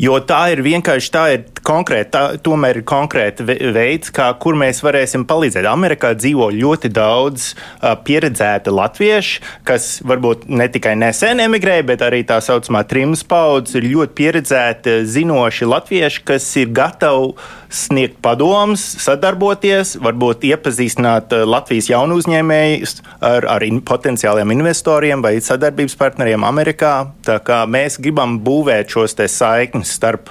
S2: Jo tā ir vienkārši tā ir konkrēta, tā tomēr ir konkrēta veids, kā, kur mēs varēsim palīdzēt. Amerikā dzīvo ļoti daudz uh, pieredzēta latviešu, kas varbūt ne tikai nesen emigrēja, bet arī tā saucamā trims paudze ir ļoti pieredzēta, zinoši latvieši, kas ir gatavi sniegt padomus, sadarboties, varbūt iepazīstināt uh, Latvijas jaunu uzņēmējus ar, ar in, potenciāliem investoriem vai sadarbības partneriem Amerikā. Tā kā mēs gribam būvēt šos saiknes starp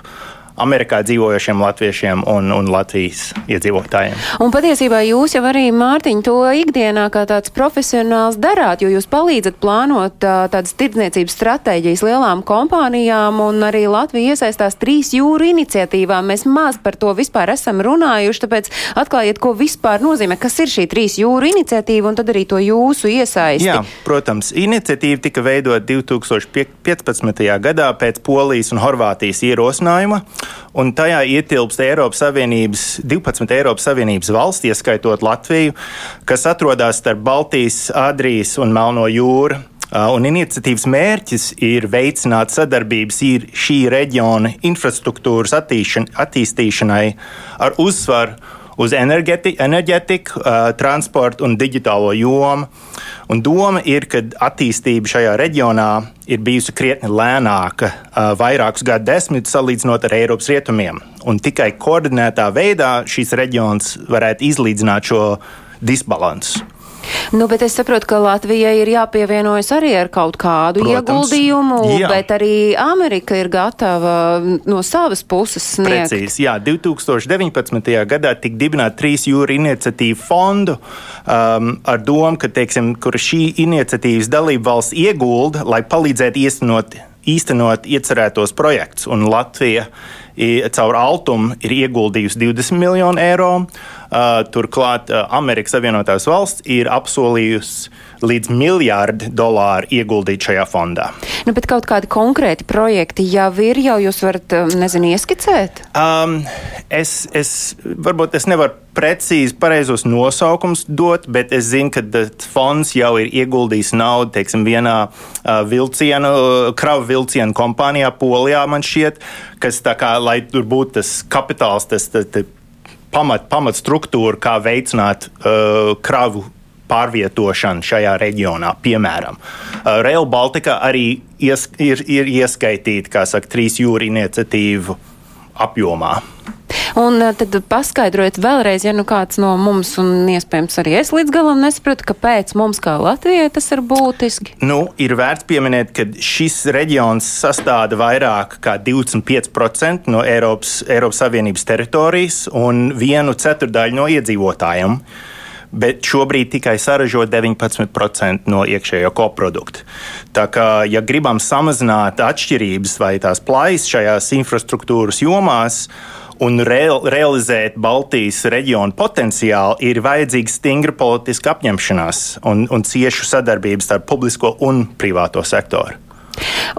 S2: Amerikā dzīvojošiem latviešiem un, un Latvijas iedzīvotājiem.
S1: Un patiesībā jūs jau arī, Mārtiņ, to ikdienā kā tāds profesionāls darāt, jo jūs palīdzat plānot tā, tādas tirdzniecības stratēģijas lielām kompānijām, un arī Latvija iesaistās trīs jūru iniciatīvā. Mēs maz par to vispār esam runājuši, tāpēc atklājiet, ko vispār nozīmē, kas ir šī trīs jūru iniciatīva, un tad arī to jūsu iesaisti.
S2: Jā, protams, iniciatīva tika veidota 2015. gadā pēc Polijas un Horvātijas ierosinājuma un tajā ietilpst Eiropas Savienības, 12 Eiropas Savienības valsts, ieskaitot Latviju, kas atrodas starp Baltijas, Adrijas un Melno jūru. Un iniciatīvas mērķis ir veicināt sadarbības šī reģiona infrastruktūras attīstīšanai ar uzsvaru uz enerģeti, enerģetiku, uh, transportu un digitālo jomu. Un doma ir, ka attīstība šajā reģionā ir bijusi krietni lēnāka uh, vairākus gadu desmitus salīdzinot ar Eiropas rietumiem. Un tikai koordinētā veidā šīs reģions varētu izlīdzināt šo disbalansu.
S1: Nu, bet es saprotu, ka Latvijai ir jāpievienojas arī ar kaut kādu Protams, ieguldījumu, jā. bet arī Amerika ir gatava no savas puses sniegt.
S2: Precīzi, jā, 2019. gadā tika dibināta trīs jūra iniciatīva fondu um, ar domu, ka, teiksim, kur šī iniciatīvas dalība valsts iegulda, lai palīdzētu īstenot, īstenot iecerētos projektus. Un Latvija caur Altumu ir ieguldījusi 20 miljonu eiro. Uh, turklāt uh, Amerikas Savienotās valsts ir apsolījusi līdz miljārdu dolāru ieguldīt šajā fondā.
S1: Nu, bet kaut kādi konkrēti projekti jau ir, jau jūs varat, um, nezinu, ieskicēt? Um,
S2: es, es, varbūt es nevaru precīzi pareizos nosaukums dot, bet es zinu, ka fonds jau ir ieguldījis naudu, teiksim, vienā uh, vilcienu, kravu vilcienu kompānijā Polijā, man šķiet, kas tā kā, lai tur būtu tas kapitāls, tas, tas, tas pamat, pamat struktūra, kā veicināt uh, kravu pārvietošanu šajā reģionā. Piemēram, uh, Rail Baltica arī ies, ir, ir ieskaitīta, kā saka, trīs jūra iniciatīvu apjomā.
S1: Un eh, tad paskaidrojiet vēlreiz, ja nu kāds no mums, un iespējams arī es līdz galam nesapratu, kāpēc mums kā Latvijai tas ir būtiski.
S2: Nu, ir vērts pieminēt, ka šis reģions sastāda vairāk kā 25% no Eiropas, Eiropas Savienības teritorijas un vienu ceturdaļu no iedzīvotājiem bet šobrīd tikai saražo 19% no iekšējā koprodukta. Tā kā, ja gribam samazināt atšķirības vai tās plaisas šajās infrastruktūras jomās, un real, realizēt Baltijas reģionu potenciālu, ir vajadzīga stingra politiska apņemšanās un, un ciešu sadarbības starp publisko un privāto sektoru.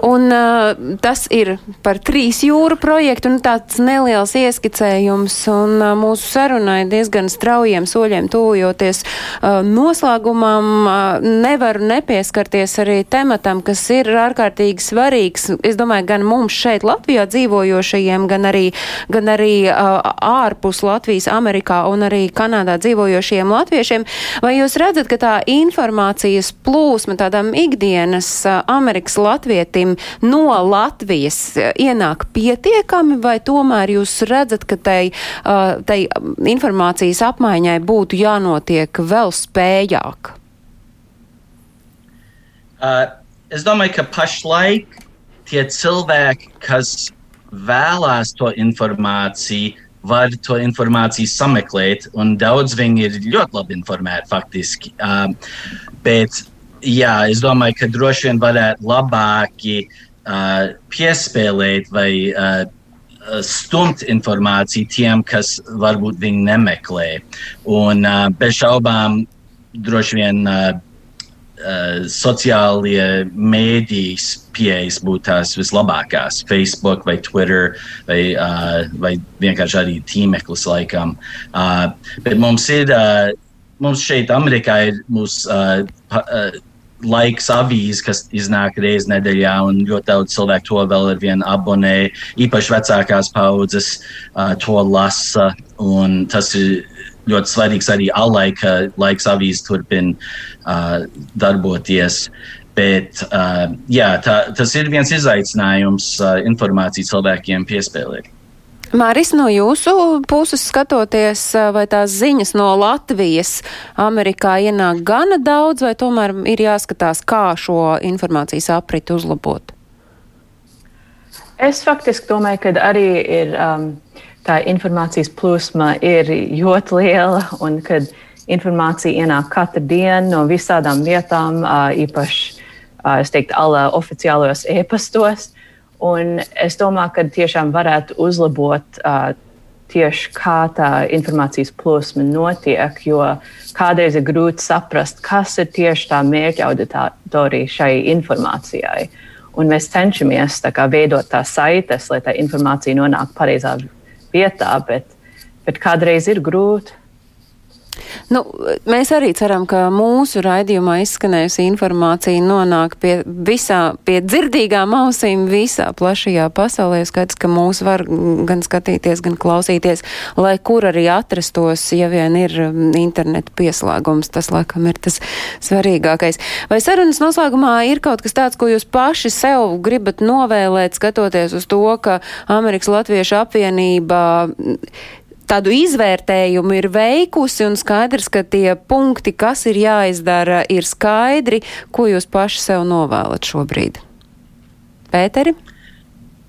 S1: Un uh, tas ir par trīs jūru projektu un tāds neliels ieskicējums. Un uh, mūsu sarunai diezgan straujiem soļiem tuvojoties uh, noslēgumam, uh, nevaru nepieskarties arī tematam, kas ir ārkārtīgi svarīgs. Es domāju, gan mums šeit Latvijā dzīvojošajiem, gan arī, gan arī uh, ārpus Latvijas, Amerikā un arī Kanādā dzīvojošajiem latviešiem. Vai jūs redzat, ka tā informācijas plūsma tādam ikdienas uh, Amerikas latvietim no Latvijas eh, ienāk pietiekami, vai tomēr jūs redzat, ka tai, eh, tai informācijas apmaiņai būtu jānotiek vēl spējāk?
S4: Uh, es domāju, ka pašlaik tie cilvēki, kas vēlās to informāciju, var to informāciju sameklēt, un daudz viņi ir ļoti labi informēti faktiski. Um, bet jā, es domāju, ka droši vien varētu labāki uh, piespēlēt vai uh, stumt informāciju tiem, kas varbūt viņi nemeklē. Un uh, bez šaubām droši vien uh, uh, sociālie mēdīs pieejas būtu tās vislabākās. Facebook vai Twitter vai, uh, vai vienkārši arī tīmeklis laikam. Uh, bet mums ir. Uh, Mums šeit, Amerikā, ir mūsu uh, uh, laiks avīze, kas iznāk reizes nedēļā, un ļoti daudz cilvēku to vēl ar vienu abonē. Īpaši vecākās paudzes uh, to lasa, un tas ir ļoti svarīgs arī alai, ka laiks avīze turpina uh, darboties. Bet uh, jā, tā, tas ir viens izaicinājums uh, informāciju cilvēkiem piespēlēt.
S1: Māris, no jūsu puses skatoties, vai tās ziņas no Latvijas Amerikā ienāk gana daudz, vai tomēr ir jāskatās, kā šo informācijas apritu uzlabot?
S3: Es faktiski domāju, ka arī ir um, tā informācijas plūsma ir ļoti liela un kad informācija ienāk katru dienu no visādām vietām, uh, īpaši, uh, es teiktu, ala oficiālajos e-pastos. Un es domāju, ka tiešām varētu uzlabot uh, tieši kā tā informācijas plūsma notiek, jo kādreiz ir grūti saprast, kas ir tieši tā mērķa auditorija šai informācijai. Un mēs cenšamies tā kā, veidot tās saites, lai tā informācija nonāktu pareizā vietā, bet, bet kādreiz ir grūti.
S1: Nu, mēs arī ceram, ka mūsu raidījumā izskanējusi informācija nonāk pie visā, pie dzirdīgām ausīm visā plašajā pasaulē. Skaidrs, ka mūs var gan skatīties, gan klausīties, lai kur arī atrastos, ja vien ir um, interneta pieslēgums. Tas, laikam, ir tas svarīgākais. Vai sarunas noslēgumā ir kaut kas tāds, ko jūs paši sev gribat novēlēt, skatoties uz to, ka Amerikas Latviešu apvienība tādu izvērtējumu ir veikusi un skaidrs, ka tie punkti, kas ir jāizdara, ir skaidri, ko jūs paši sev novēlat šobrīd? Pēteri?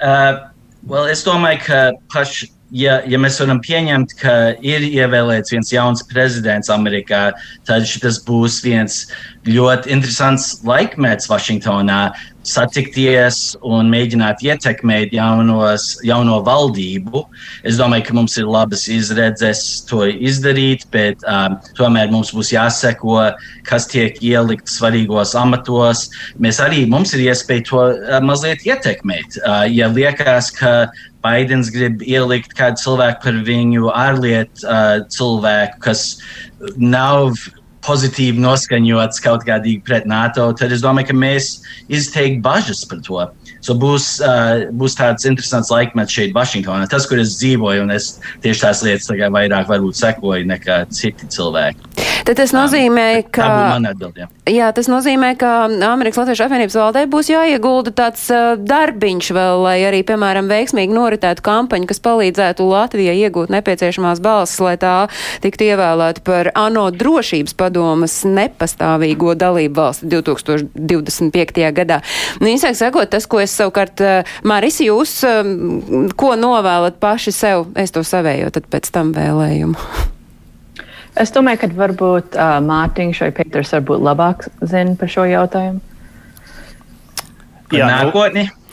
S4: Uh, well, es domāju, ka paši, ja, ja mēs varam pieņemt, ka ir ievēlēts viens jauns prezidents Amerikā, tad šis būs viens ļoti interesants laikmets Vašingtonā satikties un mēģināt ietekmēt jaunos, jauno valdību. Es domāju, ka mums ir labas izredzes to izdarīt, bet um, tomēr mums būs jāseko, kas tiek ielikt svarīgos amatos. Mēs arī mums ir iespēja to uh, mazliet ietekmēt. Uh, ja liekas, ka Baidens grib ielikt kādu cilvēku par viņu ārlietu uh, cilvēku, kas nav pozitīvi noskaņots kaut kādīgi pret NATO, tad es domāju, ka mēs izteikti bažas par to. So būs, uh, būs tāds interesants laikmets šeit, Vašingtonā. Tas, kur es dzīvoju, un es tieši tās lietas vairāk varbūt sekoju nekā citi cilvēki.
S1: Tad tas nozīmē, ka.
S4: Būtu mana atbilde. Jā.
S1: jā, tas nozīmē, ka Amerikas Latviešu apvienības valdē būs jāiegulda tāds uh, darbiņš vēl, lai arī, piemēram, veiksmīgi noritētu kampaņu, kas palīdzētu Latvijai iegūt nepieciešamās balsis, lai tā tiktu ievēlēta par ANO drošības padomas nepastāvīgo dalību valsti 2025. gadā. Nu, īsāk sakot, tas, ko es savukārt, uh, Maris, jūs, um, ko novēlat paši sev, es to savēju, tad pēc tam vēlējumu.
S3: Es domāju, ka varbūt uh, Mārtiņš vai Pēters varbūt labāk zina par šo jautājumu.
S4: Par Jā, nu, nākotni. Nu,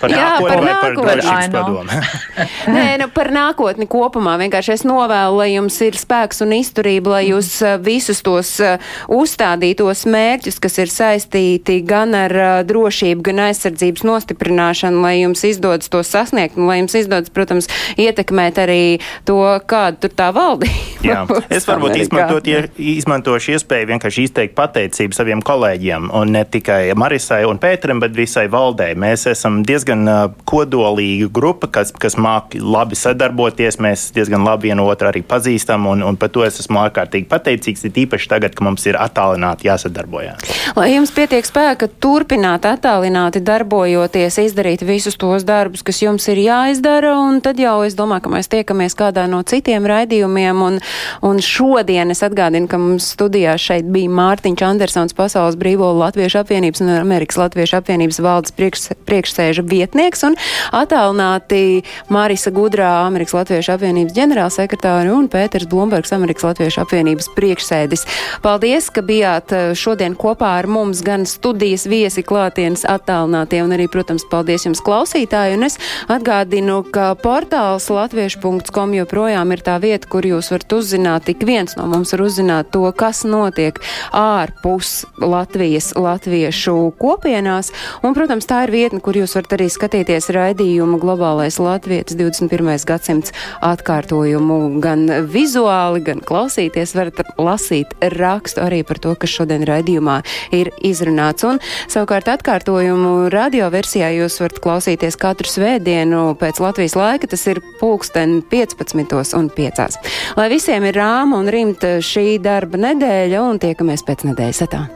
S2: Par
S1: Jā,
S2: nākotni
S1: par
S2: vai par
S1: nākotni.
S2: drošības padomu?
S1: Nē, nu par nākotni kopumā. Vienkārši es novēlu, lai jums ir spēks un izturība, lai jūs uh, visus tos uh, uzstādītos mērķus, kas ir saistīti gan ar uh, drošību, gan aizsardzības nostiprināšanu, lai jums izdodas to sasniegt un lai jums izdodas, protams, ietekmēt arī to, kāda tur tā valdība.
S2: Jā, es varbūt izmantot, izmantošu iespēju vienkārši izteikt pateicību saviem kolēģiem, un ne tikai Marisai un Pēteram, bet visai valdē. Mēs esam diezgan uh, kodolīga grupa, kas, kas māk labi sadarboties. Mēs diezgan labi vienu otru arī pazīstam, un, un par to es esmu ārkārtīgi pateicīgs. Ir īpaši tagad, kad mums ir attālināti jāsadarbojas.
S1: Lai jums pietiek spēka turpināt attālināti darbojoties, izdarīt visus tos darbus, kas jums ir jāizdara, un tad jau es domāju, ka mēs tiekamies kādā no citiem raidījumiem. Un, un šodien es atgādinu, ka mums studijā šeit bija Mārtiņš Andersons, Pasaules Brīvo Latviešu apvienības un Amerikas Latviešu apvienības valdes priekš, priekšsēža vietnieks un attālināti Marisa Gudrā, Amerikas Latviešu apvienības ģenerālsekretāri un Pēters Blombergs, Amerikas Latviešu apvienības priekšsēdis. Paldies, ka bijāt eh, šodien kopā ar mums gan studijas viesi klātienes attālinātie un arī, protams, paldies jums klausītāji. Un es atgādinu, ka portāls latviešu.com joprojām ir tā vieta, kur jūs varat uzzināt, tik viens no mums var uzzināt to, kas notiek ārpus Latvijas latviešu kopienās. Un, protams, tā ir vietne, kur jūs varat arī skatīties raidījumu Globālais Latvijas 21. gadsimts atkārtojumu gan vizuāli, gan klausīties. Varat lasīt rakstu arī par to, kas šodien raidījumā ir izrunāts. Un savukārt atkārtojumu radioversijā jūs varat klausīties katru svētdienu pēc Latvijas laika. Tas ir pulksten 15 un 5. Lai visiem ir rāma un rimta šī darba nedēļa un tiekamies pēc nedēļas atā.